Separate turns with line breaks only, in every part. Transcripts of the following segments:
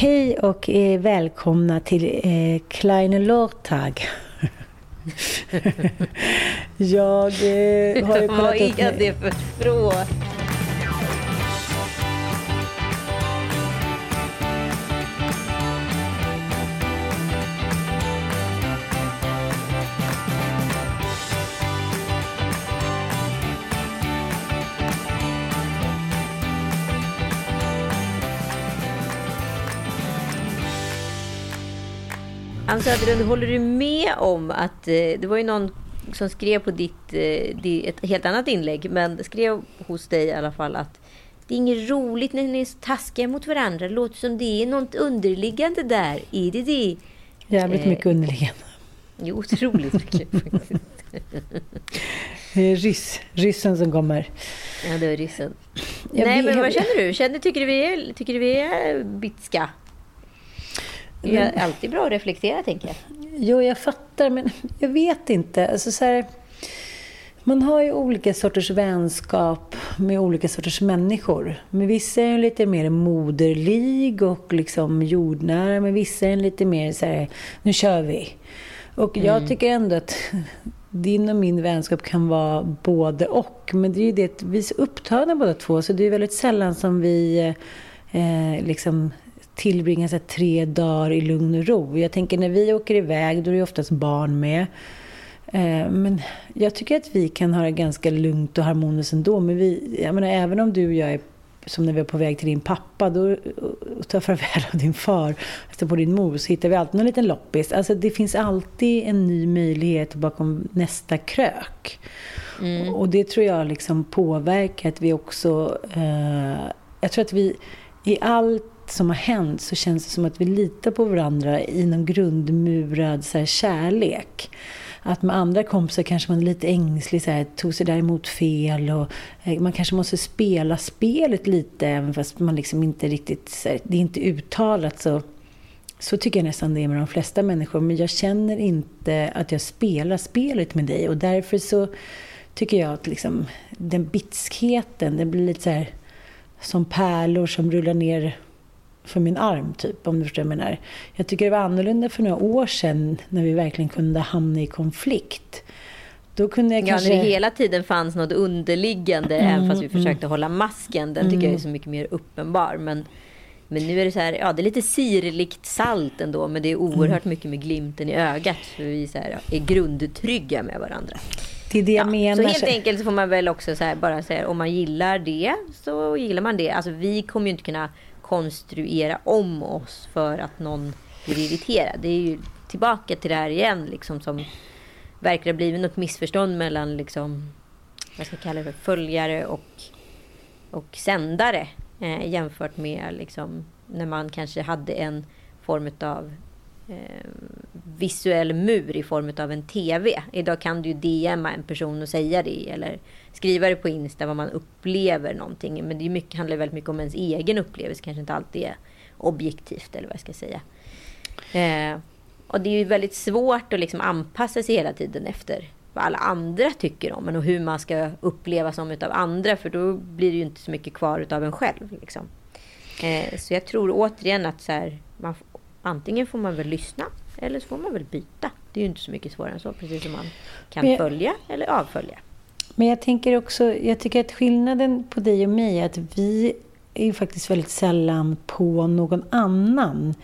Hej och eh, välkomna till eh, Kleine Lortag. Jag eh, har ju kollat
Vad
upp...
är det för språk? Ann Söderlund, håller du med om att eh, det var ju någon som skrev på ditt, eh, ett helt annat inlägg, men skrev hos dig i alla fall att det är inget roligt när ni är så taskiga mot varandra. Det låter som det är något underliggande där. Är det det?
Jävligt
Eh,
mycket underliggande.
Jo, otroligt mycket faktiskt.
Eh, Ryss, ryssen som kommer.
Ja, det var ryssen.
Jag
Nej, men vad känner du? Känner, tycker, du vi är, tycker du vi är bitska? Det är alltid bra att reflektera, tänker jag.
Jo, jag fattar, men jag vet inte. Alltså, så här, man har ju olika sorters vänskap med olika sorters människor. Men vissa är lite mer moderlig och liksom jordnära, men vissa är lite mer så här, nu kör vi. Och jag tycker ändå att din och min vänskap kan vara både och. Men det är ju det att vi är så upptagna båda två, så det är väldigt sällan som vi eh, liksom tillbringa så tre dagar i lugn och ro. Jag tänker när vi åker iväg, då är det oftast barn med. Eh, Men jag tycker att vi kan ha det ganska lugnt och harmoniskt ändå. Men vi, jag menar, även om du och jag är som när vi är på väg till din pappa då, och tar farväl av din far, efter på din mor, så hittar vi alltid någon liten loppis. Alltså det finns alltid en ny möjlighet bakom nästa krök. Och det tror jag liksom påverkar att vi också... Eh, jag tror att vi i allt som har hänt så känns det som att vi litar på varandra i någon grundmurad så här, kärlek. Att med andra kompisar kanske man är lite ängslig, så här, tog sig däremot fel och eh, man kanske måste spela spelet lite även fast man liksom inte riktigt, så här, det är inte uttalat så. Så tycker jag nästan det är med de flesta människor. Men jag känner inte att jag spelar spelet med dig och därför så tycker jag att liksom, den bitskheten, den blir lite så här som pärlor som rullar ner för min arm, typ, om du förstår vad jag menar. Jag tycker det var annorlunda för några år sedan när vi verkligen kunde hamna i konflikt. Då kunde jag
Ja,
kanske...
när det hela tiden fanns något underliggande, även fast vi försökte hålla masken. Den tycker jag är så mycket mer uppenbar. Men, men nu är det så här, ja det är lite sirligt salt ändå, men det är oerhört mycket med glimten i ögat. För vi så här, är grundtrygga med varandra.
Det är det jag
Ja,
menar.
så helt enkelt så får man väl också så här, bara säga om man gillar det så gillar man det. Alltså vi kommer ju inte kunna konstruera om oss för att någon blir irriterad. Det är ju tillbaka till det här igen liksom som verkar ha blivit något missförstånd mellan liksom vad ska jag kalla det för, följare och, och sändare eh, jämfört med liksom när man kanske hade en form av eh, visuell mur i form av en TV. Idag kan du ju DMa en person och säga det eller skriva det på Insta vad man upplever någonting. Men det mycket, handlar väldigt mycket om ens egen upplevelse, kanske inte alltid är objektivt eller vad jag ska säga. Eh, och det är ju väldigt svårt att liksom anpassa sig hela tiden efter vad alla andra tycker om en och hur man ska upplevas som utav andra för då blir det ju inte så mycket kvar utav en själv. Liksom. Eh, så jag tror återigen att så här, man, antingen får man väl lyssna eller så får man väl byta. Det är ju inte så mycket svårare än så, precis som man kan följa eller avfölja.
Men jag tänker också, jag tycker att skillnaden på dig och mig är att vi är ju faktiskt väldigt sällan på någon annan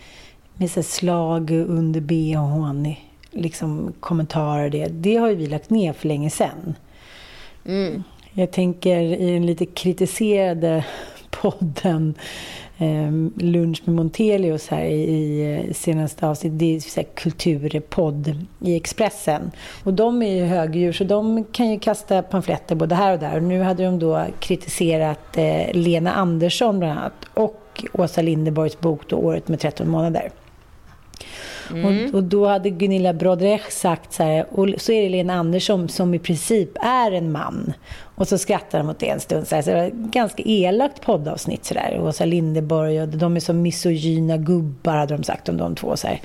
med så slag under bhn. liksom, kommentarer. Det, det har ju vi lagt ner för länge sedan.
Mm.
Jag tänker i den lite kritiserade podden Lunch med Montelius här i, i senaste avsnittet. Det är så här kulturpodd i Expressen. Och de är ju högdjur så de kan ju kasta pamfletter både här och där. Och nu hade de då kritiserat eh, Lena Andersson bland annat och Åsa Linderborgs bok då, Året med 13 månader. Mm. Och, och, då hade Gunilla Brodrech sagt så här, och så är det Lena Andersson som i princip är en man. Och så skrattade de åt det en stund. Så, här, så det var ett ganska elakt poddavsnitt. Så där. Åsa Linderborg och de är som misogyna gubbar, hade de sagt om de två. Så här.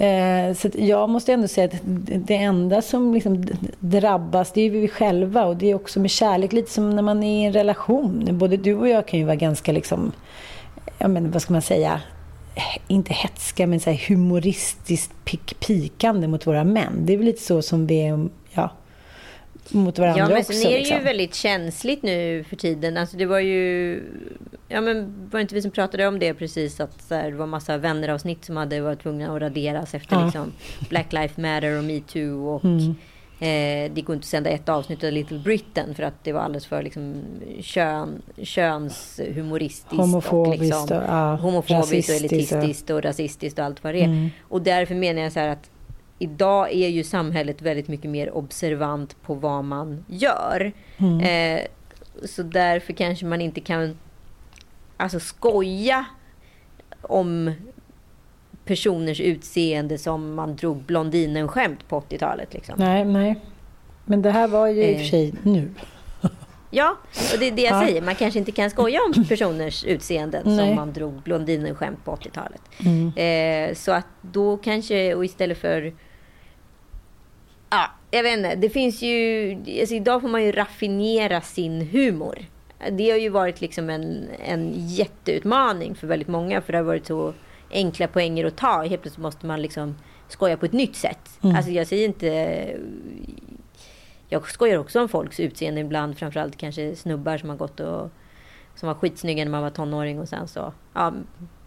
Eh, så jag måste ändå säga att det enda som liksom drabbas, det är vi själva. Och det är också med kärlek, lite som när man är i en relation. Både du och jag kan ju vara ganska, liksom, ja men vad ska man säga, inte hetska, men så humoristiskt pikande mot våra män. Det är väl lite så som vi är ja, mot varandra också. Ja, men sen
är det
liksom.
ju väldigt känsligt nu för tiden. Alltså det var ju... Ja, men var det inte vi som pratade om det precis? Att så här, det var massa vänneravsnitt som hade varit tvungna att raderas efter ja. liksom, Black Lives Matter och metoo. Och mm. eh, det gick inte att sända ett avsnitt av Little Britain för att det var alldeles för liksom, kön, könshumoristiskt.
Homofobiskt
och, liksom,
och, ja,
homofobiskt och elitistiskt och rasistiskt och allt vad det är. Mm. Och därför menar jag så här att idag är ju samhället väldigt mycket mer observant på vad man gör. Mm. Eh, så därför kanske man inte kan alltså skoja om personers utseende som man drog blondinen-skämt på 80-talet. Liksom.
Nej, nej. Men det här var ju i och för eh. sig nu.
Ja, och det är det jag ja. säger. Man kanske inte kan skoja om personers utseenden Nej. som man drog blondinen-skämt på 80-talet. Mm. Eh, så att då kanske, och istället för Ja, jag vet inte. Det finns ju... Alltså idag får man ju raffinera sin humor. Det har ju varit liksom en, en jätteutmaning för väldigt många. För det har varit så enkla poänger att ta. Helt plötsligt måste man liksom skoja på ett nytt sätt. Mm. Alltså jag säger inte... Jag skojar också om folks utseende ibland. Framförallt kanske snubbar som har gått och... Som var skitsnygga när man var tonåring och sen så... Ja,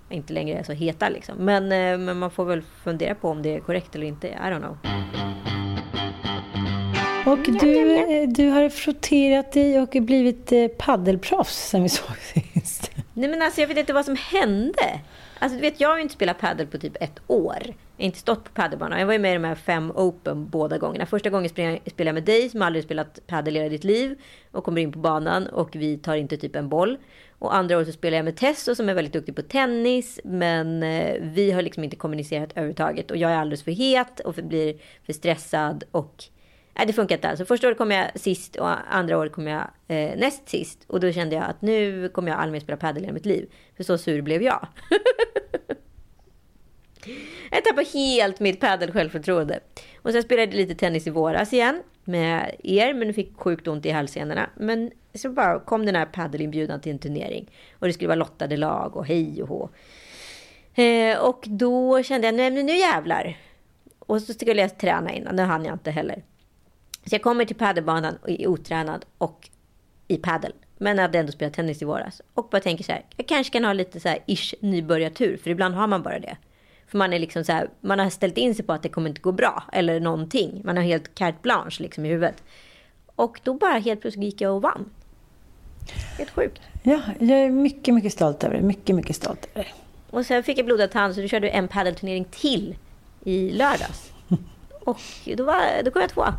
inte längre är så heta liksom. Men, eh, men man får väl fundera på om det är korrekt eller inte. I don't know.
Och du, eh, du har frotterat dig och blivit eh, paddelproffs sen vi såg sist.
Nej men alltså jag vet inte vad som hände. Alltså du vet, jag har ju inte spelat paddel på typ ett år. Jag har inte stått på paddelbanan. Jag var ju med i de här fem Open båda gångerna. Första gången spelade jag med dig som aldrig spelat paddel i hela ditt liv. Och kommer in på banan och vi tar inte typ en boll. Och andra året så spelar jag med Tesso som är väldigt duktig på tennis. Men eh, vi har liksom inte kommunicerat överhuvudtaget. Och jag är alldeles för het och för, blir för stressad. Och Nej, det funkar inte alls. Första året kom jag sist och andra året kom jag eh, näst sist. Och då kände jag att nu kommer jag aldrig mer spela padel i mitt liv. För så sur blev jag. jag tappade helt mitt padel självförtroende. Och sen spelade jag lite tennis i våras igen med er, men fick sjukt ont i hälsenorna. Men så bara kom den här padelinbjudan till en turnering. Och det skulle vara lottade lag och hej och hå. Eh, och då kände jag, nej men nu jävlar. Och så skulle jag träna innan, det hann jag inte heller. Så jag kommer till padelbanan och är otränad och i padel. Men jag hade ändå spelat tennis i våras. Och bara tänker så här, jag kanske kan ha lite så här ish nybörjartur. För ibland har man bara det. För man är liksom så här, man har ställt in sig på att det kommer inte gå bra. Eller någonting. Man har helt carte blanche liksom i huvudet. Och då bara helt plötsligt gick jag och vann. Helt sjukt.
Ja, jag är mycket, mycket stolt över det. Mycket, mycket stolt över det.
Och sen fick jag blodad tand så då körde en padelturnering till i lördags. Och då, var, då kom jag tvåa.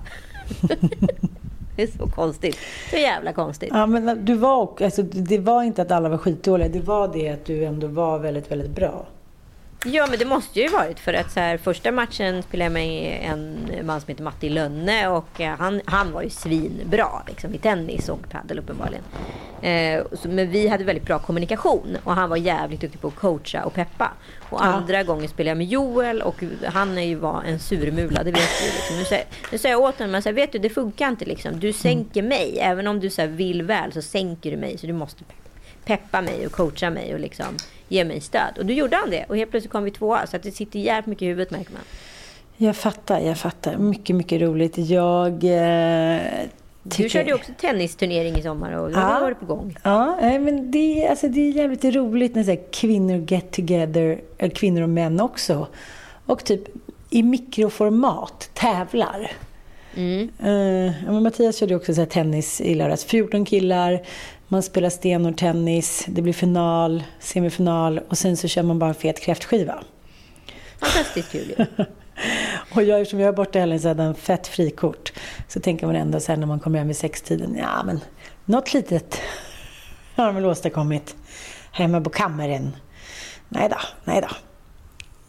det är så konstigt. Så jävla konstigt.
Ja, men du var, alltså, det var inte att alla var skitdåliga. Det var det att du ändå var väldigt, väldigt bra.
Ja, men det måste ju varit för att så här, första matchen spelade jag med en man som heter Matti Lönne och eh, han, han var ju svinbra liksom, i tennis och padel uppenbarligen. Eh, så, men vi hade väldigt bra kommunikation och han var jävligt duktig på att coacha och peppa. Och ja. andra gången spelade jag med Joel och han är ju var en surmula, det vet du. Liksom. Nu, säger, nu säger jag åt honom, men så här, vet du det funkar inte liksom. Du sänker mig, även om du så här, vill väl så sänker du mig så du måste peppa mig och coacha mig och liksom ge mig stöd. Och då gjorde han det och helt plötsligt kom vi tvåa. Så att det sitter jävligt mycket i huvudet märker man.
Jag fattar, jag fattar. Mycket, mycket roligt. Jag eh,
tycker... Du körde ju också tennisturnering i sommar och då ja, har varit på gång.
Ja, men det, alltså, det är jävligt roligt när så här, kvinnor get together, kvinnor och män också. Och typ i mikroformat tävlar. Mm. Uh, Mattias körde också så tennis i lördags. 14 killar, man spelar stenhård-tennis, det blir final, semifinal och sen så kör man bara en fet kräftskiva.
Fantastiskt kul ju.
och jag, eftersom jag är borta hela tiden, en fett frikort, så tänker man ändå sen när man kommer hem vid sextiden, ja men något litet har de väl åstadkommit hemma på kammaren. Nej då, nej då.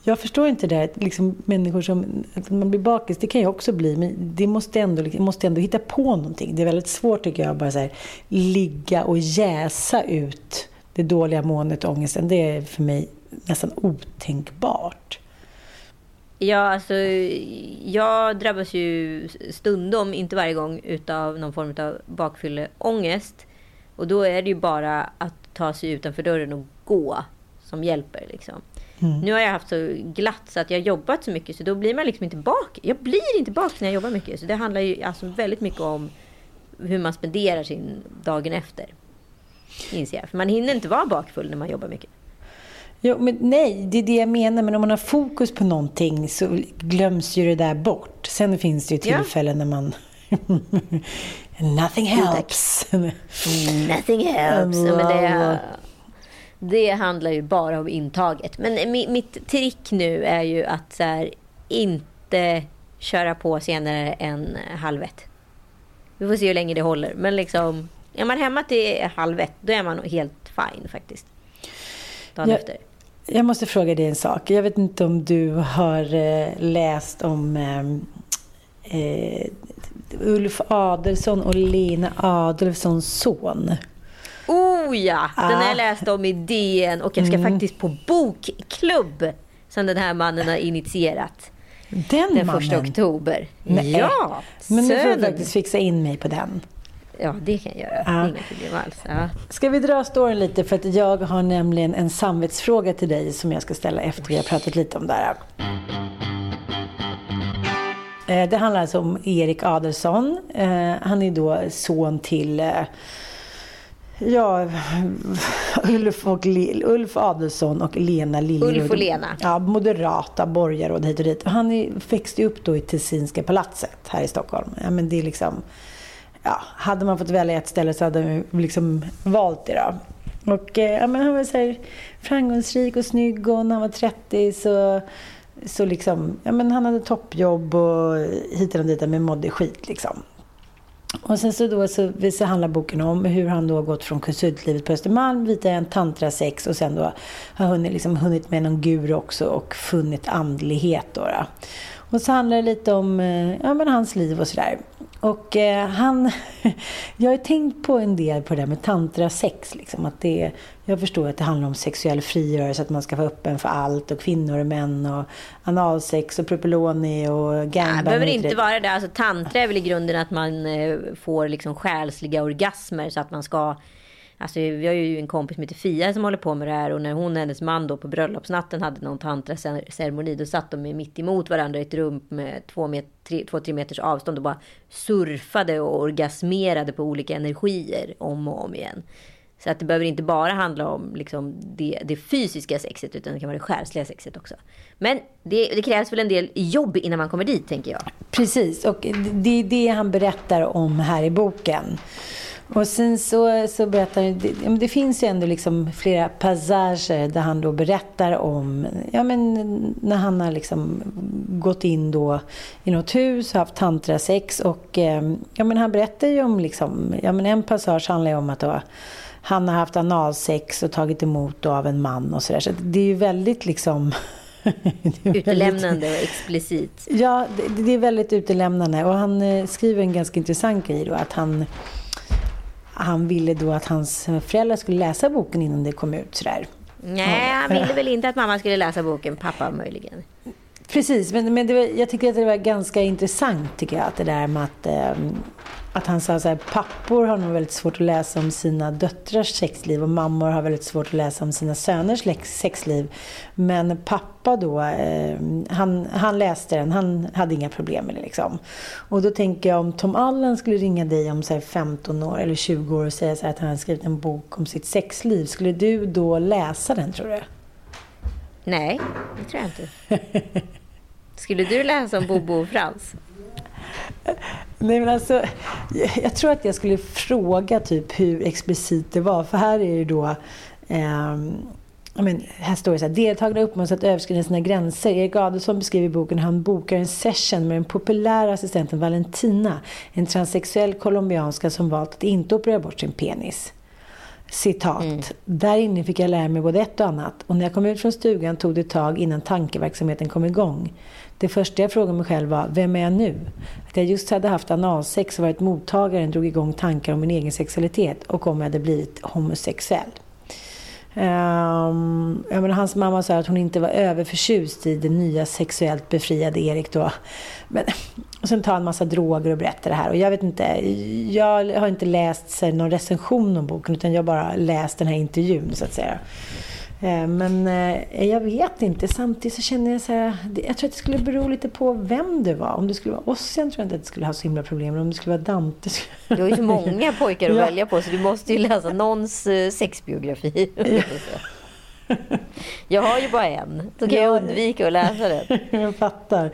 Jag förstår inte det liksom människor som, att man blir bakis, det kan jag också bli, men det måste ändå, liksom, måste ändå hitta på någonting. Det är väldigt svårt tycker jag, att bara så här, ligga och jäsa ut det dåliga måendet och ångesten. Det är för mig nästan otänkbart.
Ja, alltså jag drabbas ju stundom, inte varje gång, utav någon form av bakfylleångest. Och då är det ju bara att ta sig utanför dörren och gå som hjälper. Liksom. Mm. Nu har jag haft så glatt så att jag har jobbat så mycket så då blir man liksom inte bak. Jag blir inte bak när jag jobbar mycket. Så det handlar ju alltså väldigt mycket om hur man spenderar sin dagen efter. Inser jag. För man hinner inte vara bakfull när man jobbar mycket.
Jo, men nej, det är det jag menar. Men om man har fokus på någonting så glöms ju det där bort. Sen finns det ju tillfällen ja. när man... Nothing helps.
Nothing helps. Men det, det handlar ju bara om intaget. Men mitt trick nu är ju att så här, inte köra på senare än halv ett. Vi får se hur länge det håller. Men liksom, är man hemma till halv ett, då är man helt fine faktiskt. Dagen
jag,
efter.
Jag måste fråga dig en sak. Jag vet inte om du har eh, läst om eh, eh, Ulf Adelsson och Lena Adelssons son.
Oh ja! Den har jag läst om i DN och jag ska mm. faktiskt på bokklubb som den här mannen har initierat.
Den,
den
mannen?
första oktober.
Nej. Ja! Men nu får du faktiskt fixa in mig på den.
Ja, det kan jag göra. Ja. Inga problem alls. Ja.
Ska vi dra storyn lite? För att jag har nämligen en samvetsfråga till dig som jag ska ställa efter vi har pratat lite om det här. Eh, det handlar alltså om Erik Adelsson. Eh, han är då son till eh, Ja, Ulf, och Ulf Adelsson och Lena Liljeroth.
Ulf och Lena.
Ja, moderata borgarråd hit och dit. Han växte upp då i Tessinska palatset här i Stockholm. Ja, men det är liksom, ja, hade man fått välja ett ställe så hade man liksom valt det då. Och ja, men han var så här framgångsrik och snygg och när han var 30 så, så liksom, ja, men han hade toppjobb och hit och dit men mådde skit liksom. Och sen så, då så, så handlar boken om hur han då har gått från konsultlivet på Östermalm vita en tantrasex och sen då har hunnit, liksom, hunnit med någon guru också och funnit andlighet. Då, då. Och så handlar det lite om eh, ja, men hans liv och sådär. Och eh, han... jag har tänkt på en del på det där med tantrasex. Liksom, att det, jag förstår att det handlar om sexuell frigörelse, att man ska vara öppen för allt och kvinnor och män och analsex och propyloni och gangbang.
Det behöver inte vara det. Alltså, tantra är väl i grunden att man eh, får liksom själsliga orgasmer så att man ska Alltså, vi har ju en kompis som heter Fia som håller på med det här och när hon och hennes man då på bröllopsnatten hade någon tantraceremoni då satt de mitt emot varandra i ett rum med två, met, tre, två, tre meters avstånd och bara surfade och orgasmerade på olika energier om och om igen. Så att det behöver inte bara handla om liksom det, det, fysiska sexet utan det kan vara det själsliga sexet också. Men det, det, krävs väl en del jobb innan man kommer dit tänker jag.
Precis, och det är det han berättar om här i boken. Och sen så, så berättar det, det finns ju ändå liksom flera passager där han då berättar om, ja men när han har liksom gått in då i något hus, haft tantrasex och ehm, ja men han berättar ju om liksom, ja men en passage handlar ju om att då, han har haft analsex och tagit emot av en man och sådär. Så det är ju väldigt liksom
Utelämnande och explicit.
Ja, det, det, är väldigt utelämnande. Och han eh, skriver en ganska intressant grej då, att han han ville då att hans föräldrar skulle läsa boken innan det kom ut. Sådär.
Nej, han ville väl inte att mamma skulle läsa boken, pappa möjligen.
Precis, men, men var, jag tycker att det var ganska intressant tycker jag, att det där med att eh, att han sa så här, pappor har nog väldigt svårt att läsa om sina döttrars sexliv och mammor har väldigt svårt att läsa om sina söners sexliv. Men pappa då, eh, han, han läste den, han hade inga problem med det liksom. Och då tänker jag om Tom Allen skulle ringa dig om så 15 år eller 20 år och säga så att han har skrivit en bok om sitt sexliv, skulle du då läsa den tror du?
Nej, det tror jag inte. Skulle du läsa om Bobo och Frans?
Nej, men alltså, jag tror att jag skulle fråga typ hur explicit det var. För här är det då... Eh, men, här står det så här, deltagarna uppmuntras att överskrida sina gränser. Erik Adelsson beskriver i boken hur han bokar en session med den populära assistenten Valentina, en transsexuell colombianska som valt att inte operera bort sin penis. Citat. Mm. Där inne fick jag lära mig både ett och annat och när jag kom ut från stugan tog det ett tag innan tankeverksamheten kom igång. Det första jag frågade mig själv var, vem är jag nu? Att jag just hade haft analsex och varit mottagaren drog igång tankar om min egen sexualitet och om jag hade blivit homosexuell. Ehm, um, jag menar, hans mamma sa att hon inte var överförtjust i den nya sexuellt befriade Erik då. Men, och sen tar han en massa droger och berättar det här. Och jag vet inte, jag har inte läst här, någon recension om boken utan jag har bara läst den här intervjun så att säga. Eh, men eh, jag vet inte. Samtidigt så känner jag så här, jag tror att det skulle bero lite på vem det var. Om det skulle vara Ossian tror jag inte att det skulle ha så himla problem. Men om det skulle vara Dante.
Du har ju så många pojkar att ja. välja på så du måste ju läsa någons eh, sexbiografi. Ja. Jag har ju bara en. Då kan jag undvika att läsa den.
Jag fattar.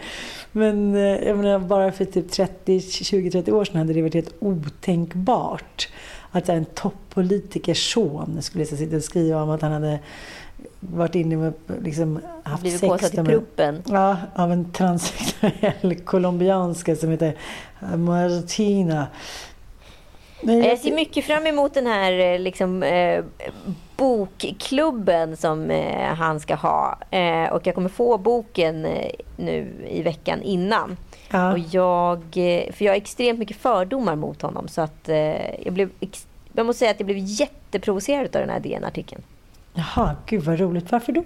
Men jag menar, bara för typ 20-30 år sedan hade det varit helt otänkbart att en toppolitikers son skulle sitta och skriva om att han hade varit inne med, liksom, haft
Blivit
sex.
I pruppen?
Ja, av en transsexuell colombianska som heter Martina.
Men jag ser mycket fram emot den här eh, liksom, eh, bokklubben som eh, han ska ha. Eh, och jag kommer få boken eh, nu i veckan innan. Ja. Och jag, eh, för jag har extremt mycket fördomar mot honom. Så att jag blev, jag måste säga att jag blev jätteprovocerad av den här DN-artikeln.
Jaha, gud vad roligt. Varför då?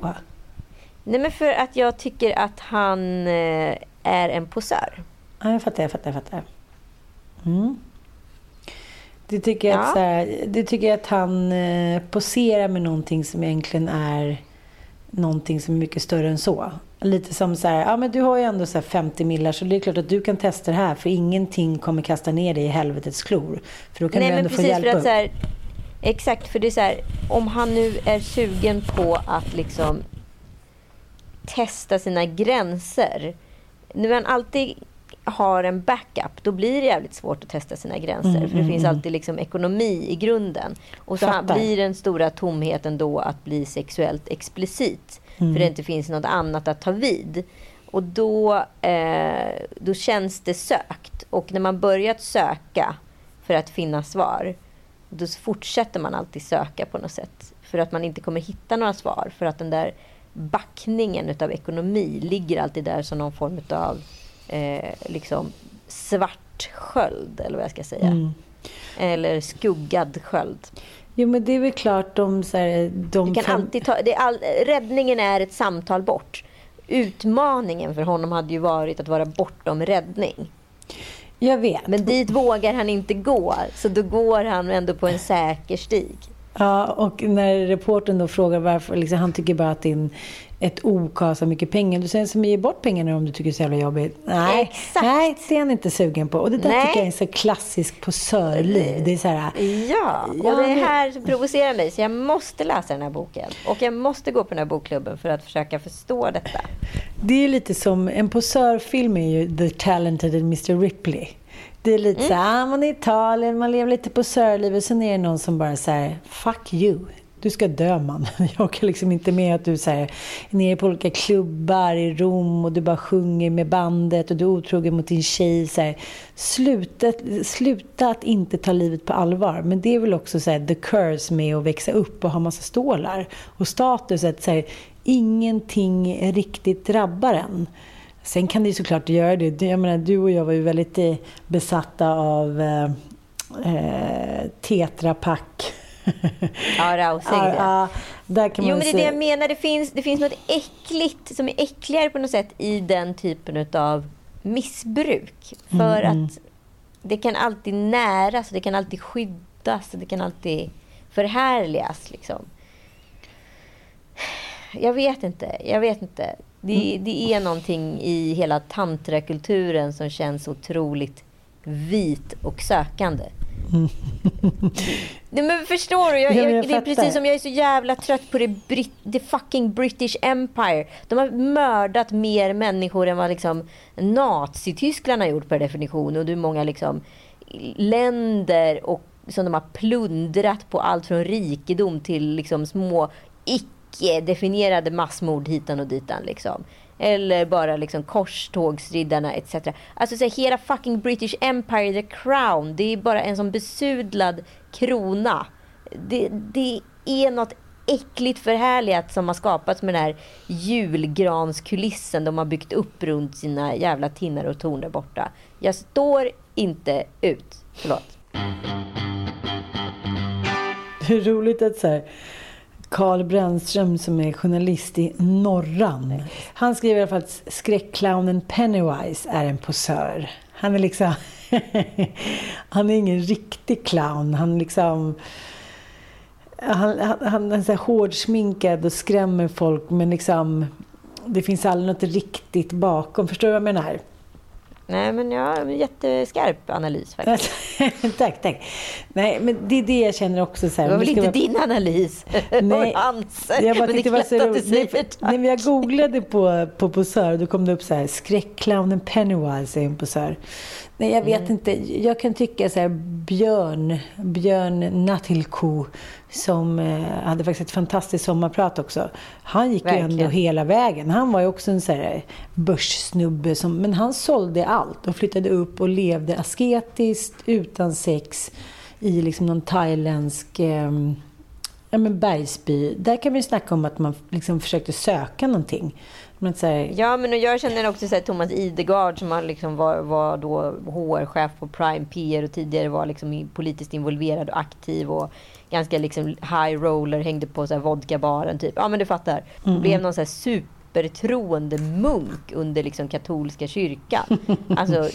Nej, men för att jag tycker att han eh, är en posör.
Ja, jag fattar, jag fattar, jag fattar. Mm. Du tycker, ja. att, så här, du tycker att han eh, poserar med någonting som egentligen är någonting som är mycket större än så? Lite som så här, ja men du har ju ändå så 50 millar så det är klart att du kan testa det här för ingenting kommer kasta ner dig i helvetets klor. För då kan
Nej,
du ändå
få
hjälp
för att, så här, Exakt, för det är så här, om han nu är sugen på att liksom testa sina gränser. Nu han alltid har en backup, då blir det jävligt svårt att testa sina gränser. Mm, för det mm, finns mm. alltid liksom ekonomi i grunden. Och så Fattar. blir den stora tomheten då att bli sexuellt explicit. Mm. För det inte finns något annat att ta vid. Och då, eh, då känns det sökt. Och när man börjat söka för att finna svar, då fortsätter man alltid söka på något sätt. För att man inte kommer hitta några svar. För att den där backningen utav ekonomi ligger alltid där som någon form av eh, liksom svart sköld, eller vad jag ska säga. Mm. Eller skuggad sköld.
Jo, men det är väl klart de... Så här, de
du kan alltid ta, det är all, räddningen är ett samtal bort. Utmaningen för honom hade ju varit att vara bortom räddning.
Jag vet.
Men dit vågar han inte gå, så då går han ändå på en säker stig.
Ja, och när reporten då frågar varför, liksom, han tycker bara att en, ett ok har så mycket pengar. Du säger som ger bort pengarna om du tycker det är så jävla jobbigt. Nej, Exakt. nej, det är han inte sugen på. Och det där nej. tycker jag är så klassiskt posörliv. Det är så här,
ja, och det är här provocerar mig. Så jag måste läsa den här boken. Och jag måste gå på den här bokklubben för att försöka förstå detta.
Det är lite som, en posörfilm är ju The Talented Mr Ripley. Det är lite mm. så här, ah, man är i Italien, man lever lite på sörlivet. Sen är det någon som bara säger fuck you. Du ska dö man. Jag kan liksom inte med att du så här, är nere på olika klubbar i Rom och du bara sjunger med bandet och du är otrogen mot din tjej. Så här. Sluta, sluta att inte ta livet på allvar. Men det är väl också så här, the curse med att växa upp och ha massa stålar. Och status, att så här, ingenting riktigt drabbar en. Sen kan det ju såklart göra det. Jag menar, du och jag var ju väldigt eh, besatta av eh, eh Tetra Pak.
ja, Rausing. Ja, ja, där kan man jo, men det är det jag menar. Det finns, det finns något äckligt som är äckligare på något sätt i den typen av missbruk. För mm, att det kan alltid näras, det kan alltid skyddas, det kan alltid förhärligas. Liksom. Jag vet inte. Jag vet inte. Det, mm. det är någonting i hela tantrakulturen som känns otroligt vit och sökande. Nej, men förstår du? Jag, jag,
jag
det är precis som jag är så jävla trött på det Brit, the fucking British Empire. De har mördat mer människor än vad liksom Nazityskland har gjort per definition. Och hur många liksom länder och, som de har plundrat på allt från rikedom till liksom små icke-definierade massmord hitan och ditan. Liksom. Eller bara liksom korstågsriddarna etc. Alltså så här, hela fucking British Empire, the crown. Det är bara en sån besudlad krona. Det, det är något äckligt förhärligat som har skapats med den här julgranskulissen de har byggt upp runt sina jävla tinnar och torn där borta. Jag står inte ut. Förlåt.
Det är roligt att så här, Carl Brännström som är journalist i Norran. Han skriver i alla fall att skräckclownen Pennywise är en posör. Han är liksom... han är ingen riktig clown. Han liksom... Han, han, han är så hårdsminkad och skrämmer folk men liksom... Det finns aldrig något riktigt bakom. Förstår du vad jag menar?
Nej, men jag har en jätteskarp analys faktiskt.
tack, tack. Nej, men det är det jag känner också. Så här,
Det var väl inte
vara-
din analys? Var hans.
Jag bara
men det är klart
så
att du
roligt. Nej,
säger
för- nej, men jag googlade på, på posör och då kom det upp så här, skräckclownen Pennywise är en posör. Nej, jag vet inte. Jag kan tycka så här, Björn, Björn Natthilko som eh, hade faktiskt ett fantastiskt sommarprat också. Han gick ju
Verkligen.
ändå hela vägen. Han var ju också en så här börssnubbe, som, men han sålde allt och flyttade upp och levde asketiskt, utan sex, i liksom någon thailändsk eh, ja, men Bergsby. Där kan vi snacka om att man liksom försökte söka någonting. Men här,
Ja, men jag känner också så här, Thomas Idegard som liksom var, var då HR-chef på Prime PR och tidigare var liksom politiskt involverad och aktiv och ganska liksom high roller, hängde på så här vodkabaren typ. Ja, men du fattar. Blev någon så här supertroende munk under liksom katolska kyrkan. Alltså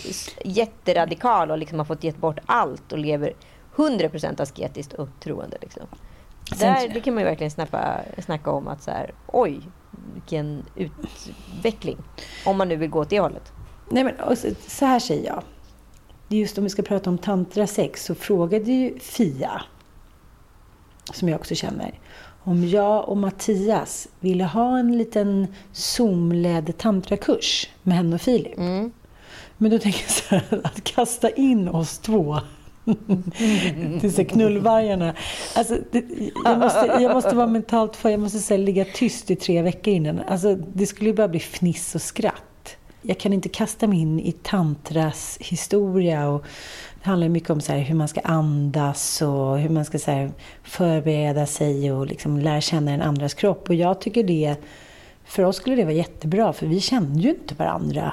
jätteradikal och liksom har fått gett bort allt och lever 100% asketiskt och troende. Liksom. Där, det kan man ju verkligen snappa, snacka om att så här, oj, vilken utveckling. Om man nu vill gå åt det hållet.
Nej, men så här säger jag. Just om vi ska prata om tantrasex så frågade ju Fia, som jag också känner, om jag och Mattias ville ha en liten Zoom-ledd tantrakurs med henne och Filip. Men då tänker jag så här, att kasta in oss två till så knullvargarna. Alltså, det, jag, måste, jag måste vara mentalt för, jag måste så här, ligga tyst i tre veckor innan. Alltså, det skulle ju bara bli fniss och skratt. Jag kan inte kasta mig in i tantras historia. Och det handlar mycket om så här, hur man ska andas och hur man ska så här, förbereda sig och liksom lära känna den andras kropp. Och jag tycker det, för oss skulle det vara jättebra, för vi kände ju inte varandra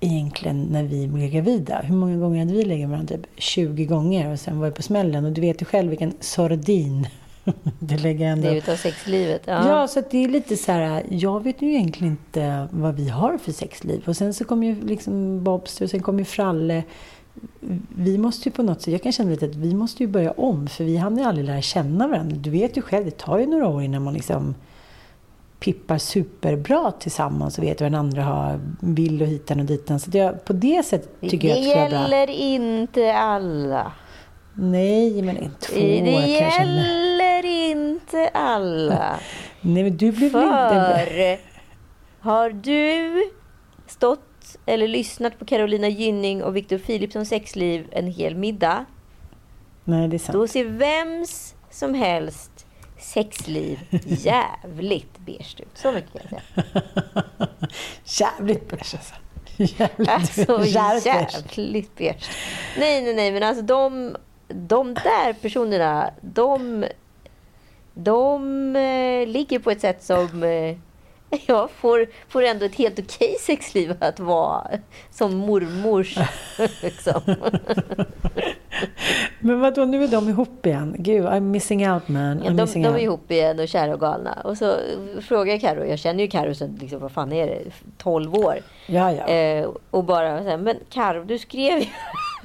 egentligen när vi blev gravida. Hur många gånger hade vi legat med varandra? Typ 20 gånger och sen var vi på smällen. Och du vet ju själv vilken sordin det lägger ändå.
Det utav sexlivet. Ja.
Ja, så det är lite så här, jag vet ju egentligen inte vad vi har för sexliv. Och sen så kommer ju liksom Bobster och sen kommer ju Fralle. Vi måste ju på något sätt, jag kan känna lite att vi måste ju börja om. För vi hann ju aldrig lära känna varandra. Du vet ju själv, det tar ju några år innan man liksom pippar superbra tillsammans och vet vad den andra har, vill och hitan och ditan. Så jag, på det sättet tycker jag
det
att det vara bra.
gäller inte alla.
Nej, men en, två
Det gäller inte alla.
Nej, men du blev inte...
För har du stått eller lyssnat på Carolina Gynning och Victor Philipssons sexliv en hel middag,
Nej, det är sant.
då ser vems som helst sexliv jävligt beige ut. Så mycket kan jag säga.
Jävligt beige alltså. Jävligt,
Alltså
jävligt beige.
Nej, nej, nej, men alltså de, de där personerna, de, de eh, ligger på ett sätt som eh, jag får, får ändå ett helt okej sexliv att vara som mormors. liksom.
Men vadå, nu är de ihop igen? Gud, I'm missing out man. I'm
Ja, de, de är
out.
ihop igen och kära och galna. Och så frågar jag Karo, jag känner ju Karo sedan, liksom, vad fan är det, 12 år.
Ja, ja.
Eh, och bara så här, men Karo, du skrev ju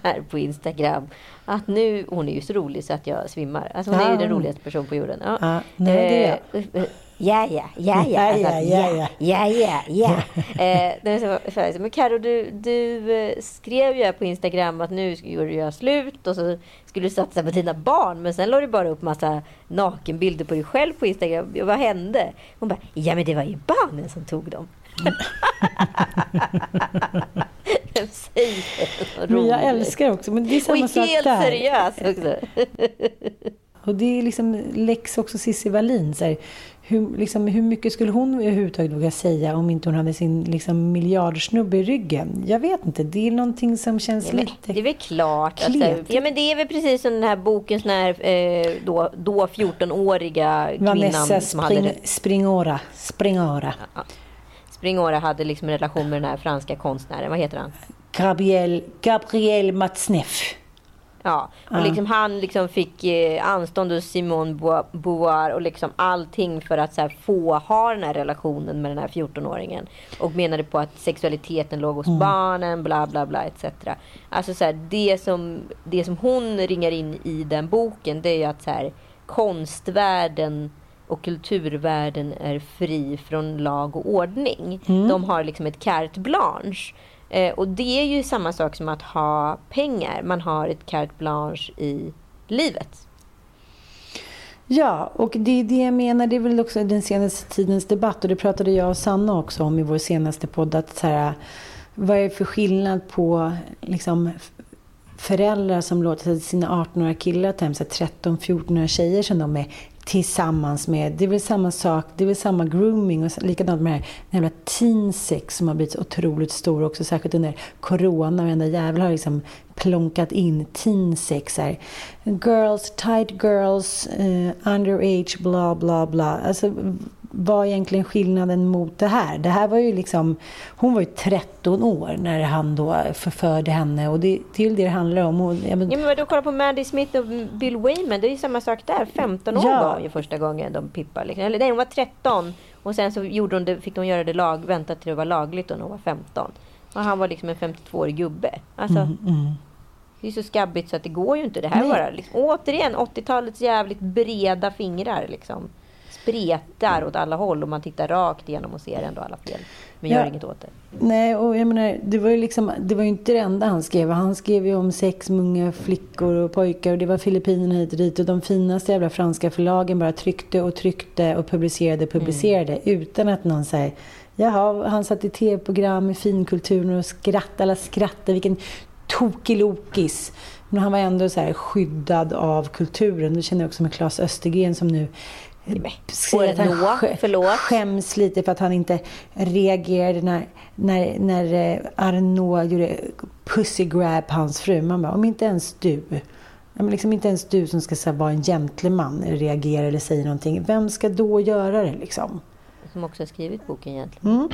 här på Instagram att nu, hon är ju så rolig så att jag svimmar. Alltså hon är ju den roligaste personen på jorden. Ja,
Ja, nej, det är.
Eh, Ja, ja, ja, ja.
Ja, ja, ja,
ja, ja, ja. Eh, men Karo, du, du eh, skrev ju här på Instagram att nu skulle du göra slut och så skulle du satsa på dina barn. Men sen la du bara upp massa nakenbilder på dig själv på Instagram. Vad hände? Hon bara, ja men det var ju barnen som tog dem. Vem säger?
Men jag älskar också, men det är samma
Och
sak
helt
där.
seriös också.
Och det är liksom läx också Cissi Wallin. Så här, hur, liksom, hur mycket skulle hon överhuvudtaget våga säga om inte hon hade sin liksom, miljardsnubbe i ryggen? Jag vet inte. Det är någonting som känns
Ja,
lite...
det är väl klart. Att,
Kletigt.
ja, men det är väl precis som den här boken, sån här, eh, då, då 14-åriga kvinnan
Vanessa
som hade
Spring, Springora. Springora.
Springora hade liksom en relation med den här franska konstnären. Vad heter han?
Gabriel, Gabriel Matzneff.
Ja, och liksom han liksom fick eh, anstånd hos Simone Bo- Beauvoir och liksom allting för att här, få ha den här relationen med den här 14-åringen. Och menade på att sexualiteten låg hos barnen, bla bla bla etc. Alltså så här, det, som, det som hon ringar in i den boken det är ju att så här, konstvärlden och kulturvärlden är fri från lag och ordning. De har liksom ett carte blanche. Eh, och det är ju samma sak som att ha pengar. Man har ett carte blanche i livet.
Ja, och det är det jag menar. Det är väl också den senaste tidens debatt och det pratade jag och Sanna också om i vår senaste podd. Att så här, vad är det för skillnad på liksom, föräldrar som låter sina 18-åriga killar ta hem 13-14-åriga tjejer som de är tillsammans med. Det är väl samma sak, det är väl samma grooming och likadant med det här jävla teen sex som har blivit så otroligt stor också, särskilt under corona. Varenda jävel har liksom plonkat in teen sex här. Girls, tight girls, uh, underage, bla bla bla. Alltså, vad är egentligen skillnaden mot det här? Det här var ju liksom, hon var ju 13 år när han då förförde henne och det, ju det det handlar om. Och, ja, men,
Ja, men vadå, kolla på Maddie Smith och Bill Wayman. Det är ju samma sak där. 15 år
Ja.
var hon ju första gången de pippade. Liksom. Eller nej, hon var 13. Och sen så gjorde hon det, fick de göra det lag, vänta till det var lagligt och hon var 15. Och han var liksom en 52-årig gubbe. Alltså, Det är så skabbigt så att det går ju inte. Det här
Mm, Nej.
bara, liksom, återigen, 80-talets jävligt breda fingrar. Liksom. Spretar åt alla håll och man tittar rakt igenom och ser ändå alla fel. Men
Ja.
gör inget åt det.
Nej, och jag menar, det var ju liksom, det var inte det enda han skrev. Han skrev ju om sex med unga flickor och pojkar och det var Filippinerna hit och dit och de finaste jävla franska förlagen bara tryckte och tryckte och publicerade och publicerade utan att någon säger Jaha, han satt i tv-program i finkulturen och skrattade, alla skrattade, vilken tokilokis. Men han var ändå så här skyddad av kulturen. Det känner jag också med Claes Östergren som nu säger att han
Nå,
sk-
förlåt.
skäms lite för att han inte reagerade när, när, när eh, Arnaud gjorde pussy grab hans fru. Man bara, om inte ens du, men liksom inte ens du som ska här, vara en gentleman reagerar eller säger någonting. Vem ska då göra det liksom?
Som också har skrivit boken egentligen.
Mm.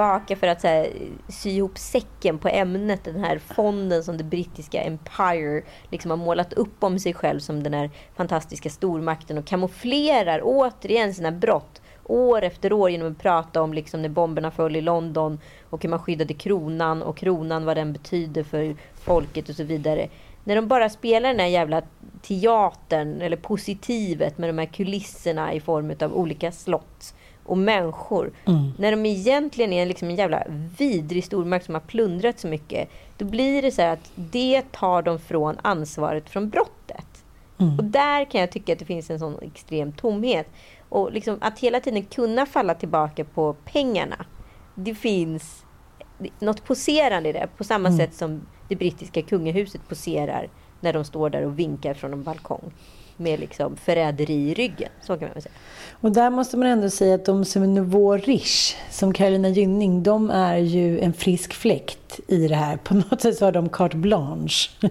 Tillbaka för att så här, sy ihop säcken på ämnet. Den här fonden som det brittiska Empire liksom har målat upp om sig själv som den här fantastiska stormakten och kamouflerar återigen sina brott år efter år genom att prata om liksom när bomberna föll i London och hur man skyddade kronan och kronan vad den betyder för folket och så vidare. När de bara spelar den här jävla teatern eller positivet med de här kulisserna i form av olika slott och människor. När de egentligen är liksom en jävla vidrig stormakt som har plundrat så mycket. Då blir det så här att det tar de från ansvaret från brottet. Och där kan jag tycka att det finns en sån extrem tomhet. Och liksom att hela tiden kunna falla tillbaka på pengarna. Det finns något poserande i det. På samma sätt som det brittiska kungahuset poserar när de står där och vinkar från en balkong. Med liksom förräderi i ryggen. Så kan man väl säga.
Och där måste man ändå säga att de som är nouveau riche, som Carolina Gynning, de är ju en frisk fläkt i det här. På något sätt så har de carte blanche.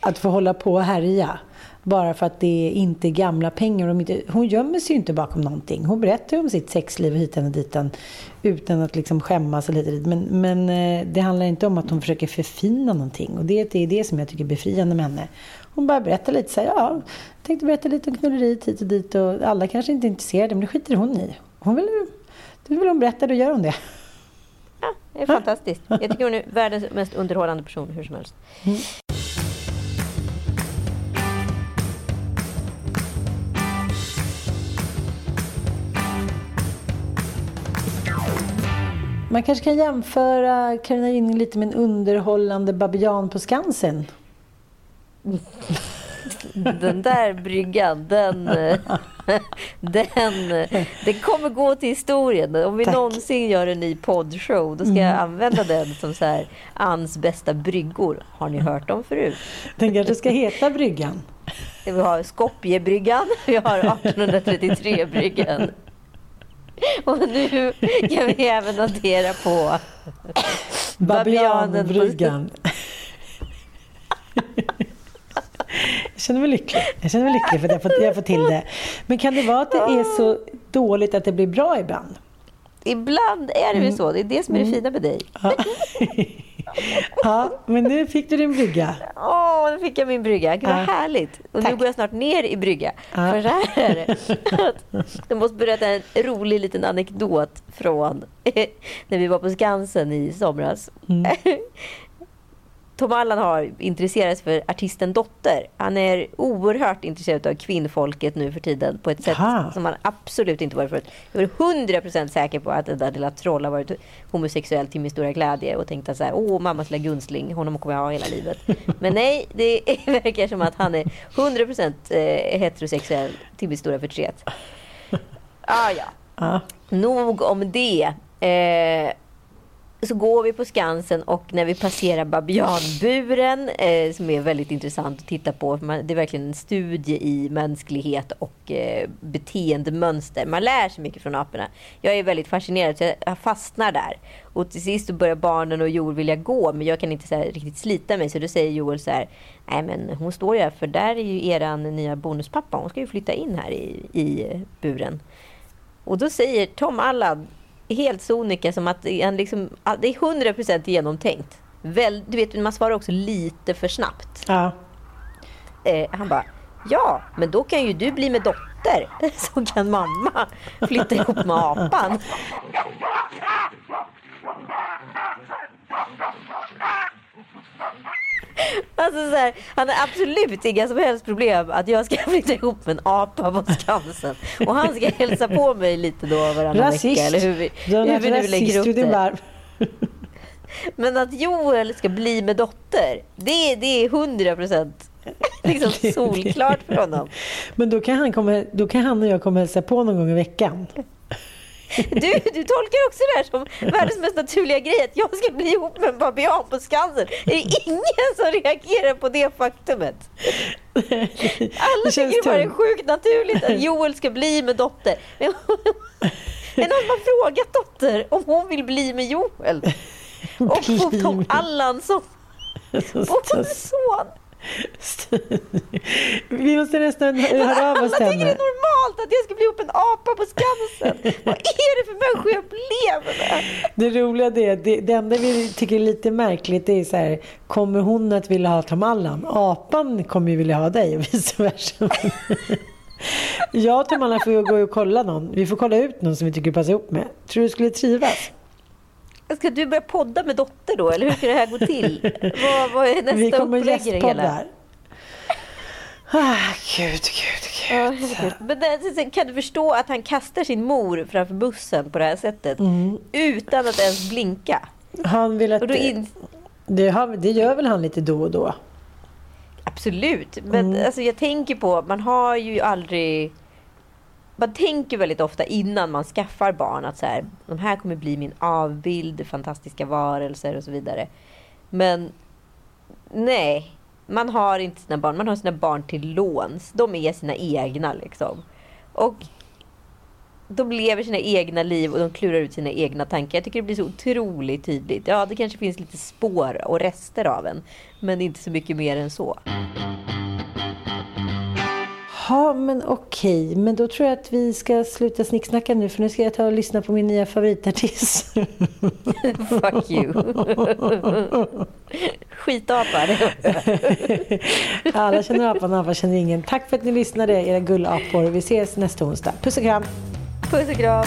att få hålla på och härja. Bara för att det inte är gamla pengar. De inte, hon gömmer sig ju inte bakom någonting. Hon berättar ju om sitt sexliv hitan och ditan utan att liksom skämmas och lite. Men, men eh, det handlar inte om att hon försöker förfina någonting. Och det, det är det som jag tycker är befriande med henne. Hon bara berättar lite så här, ja, jag tänkte berätta lite om knulleriet hit och dit. Och alla kanske inte är intresserade, men det skiter hon i. Hon vill, det vill hon berätta, då gör hon det.
Ja, det är fantastiskt. Jag tycker hon är världens mest underhållande person hur som helst.
Man kanske kan jämföra Carolina Gynning lite med en underhållande babian på Skansen.
Den där bryggan, den, den, den kommer gå till historien. Om vi
Tack.
någonsin gör en ny poddshow, då ska jag använda den som så här, Anns bästa bryggor. Har ni hört dem förut?
Den kanske ska heta Bryggan.
Vi har Skopjebryggan, vi har 1833-bryggan. Och nu kan vi även notera på-
Babianbryggan. Jag känner mig lycklig. Jag känner mig lycklig för att jag fått, jag fått till det. Men kan det vara att det är så dåligt att det blir bra ibland?
Ibland är det ju så. Det är det som är det fina med dig.
Ja. ja, men nu fick du din brygga.
Åh, nu fick jag min brygga. Gud vad
Ja.
härligt. Och nu
Tack.
går jag snart ner i brygga.
Ja.
För så här är det. Att Jag måste berätta en rolig liten anekdot från när vi var på Skansen i somras.
Mm.
Tom Allan har intresserat sig för artisten Dotter. Han är oerhört intresserad av kvinnfolket nu för tiden på ett sätt
Aha.
som han absolut inte varit förut. Jag är 100% säker på att den där lilla troll har varit homosexuell till min stora glädje och tänkt att så här, åh mammas lilla gunstling, honom kommer jag ha hela livet. Men nej, det verkar som att han är 100% eh, heterosexuell till min stora förtret. Ah, ja.
Ja.
Nog om det. Eh, så går vi på Skansen och när vi passerar babianburen eh, som är väldigt intressant att titta på. Man, det är verkligen en studie i mänsklighet och eh, beteendemönster. Man lär sig mycket från aporna. Jag är väldigt fascinerad så jag fastnar där. Och till sist så börjar barnen och Joel vilja gå men jag kan inte så här, riktigt slita mig så då säger Joel så här Nej men hon står ju här för där är ju eran nya bonuspappa. Hon ska ju flytta in här i, i buren. Och då säger Tom Allan helt sonika som att han liksom, det är 100% genomtänkt. Väl, du vet, man svarar också lite för snabbt.
Ja.
Eh, han bara, ja, men då kan ju du bli med dotter. Så kan mamma flytta ihop med apan. Alltså så här, han har absolut inga som helst problem att jag ska flytta ihop med en apa på Skansen. Och han ska hälsa på mig lite då varannan
Rasist.
vecka. Eller hur vi, hur vi nu lägger upp det. Men att Joel ska bli med dotter, det, det är 100 procent liksom solklart för honom.
Men då kan, han komma, då kan han och jag komma och hälsa på någon gång i veckan.
Du, du tolkar också det här som världens mest naturliga grej, att jag ska bli ihop med en babian på Skansen. Är det ingen som reagerar på det faktumet? Alla
Det
tycker det bara är sjukt naturligt att Joel ska bli med dotter. Men någon har frågat dotter om hon vill bli med Joel? Och få Tom
med-
Allan som son.
Vi måste nästan höra av
Alla
oss
tycker
till
det är
henne.
normalt att jag ska bli ihop en apa på Skansen. Vad är det för människor jag lever med?
Det roliga är det, det enda vi tycker är lite märkligt är så här, kommer hon att vilja ha Tom Allan? Apan kommer ju vilja ha dig och vice versa. Jag och Tom Allan får gå och kolla någon. Vi får kolla ut någon som vi tycker passar ihop med. Tror du skulle trivas?
Ska du börja podda med dotter då, eller hur ska det här gå till? Vad, vad är nästa
vi kommer
upplägg i det hela?
gästpoddar. Ah, gud, gud,
Ja,
gud.
herregud. Men det, sen kan du förstå att han kastar sin mor framför bussen på det här sättet
Mm.
utan att ens blinka?
Han vill att...
In,
Det, har, det gör väl han lite då och då?
absolut, men
Mm.
alltså, jag tänker på, man har ju aldrig... Man tänker väldigt ofta innan man skaffar barn att så här, de här kommer bli min avbild, fantastiska varelser och så vidare. Men nej, man har inte sina barn. Man har sina barn till låns. De är sina egna liksom. Och de lever sina egna liv och de klurar ut sina egna tankar. Jag tycker det blir så otroligt tydligt. Ja, det kanske finns lite spår och rester av en. Men inte så mycket mer än så.
Ja, men okej. Men då tror jag att vi ska sluta snicksnacka nu för nu ska jag ta och lyssna på min nya favoritartist.
Fuck you. Skitapa.
Alla känner apan, apa känner ingen. Tack för att ni lyssnade, era gullapor. Vi ses nästa onsdag. Puss och kram!
Puss och kram.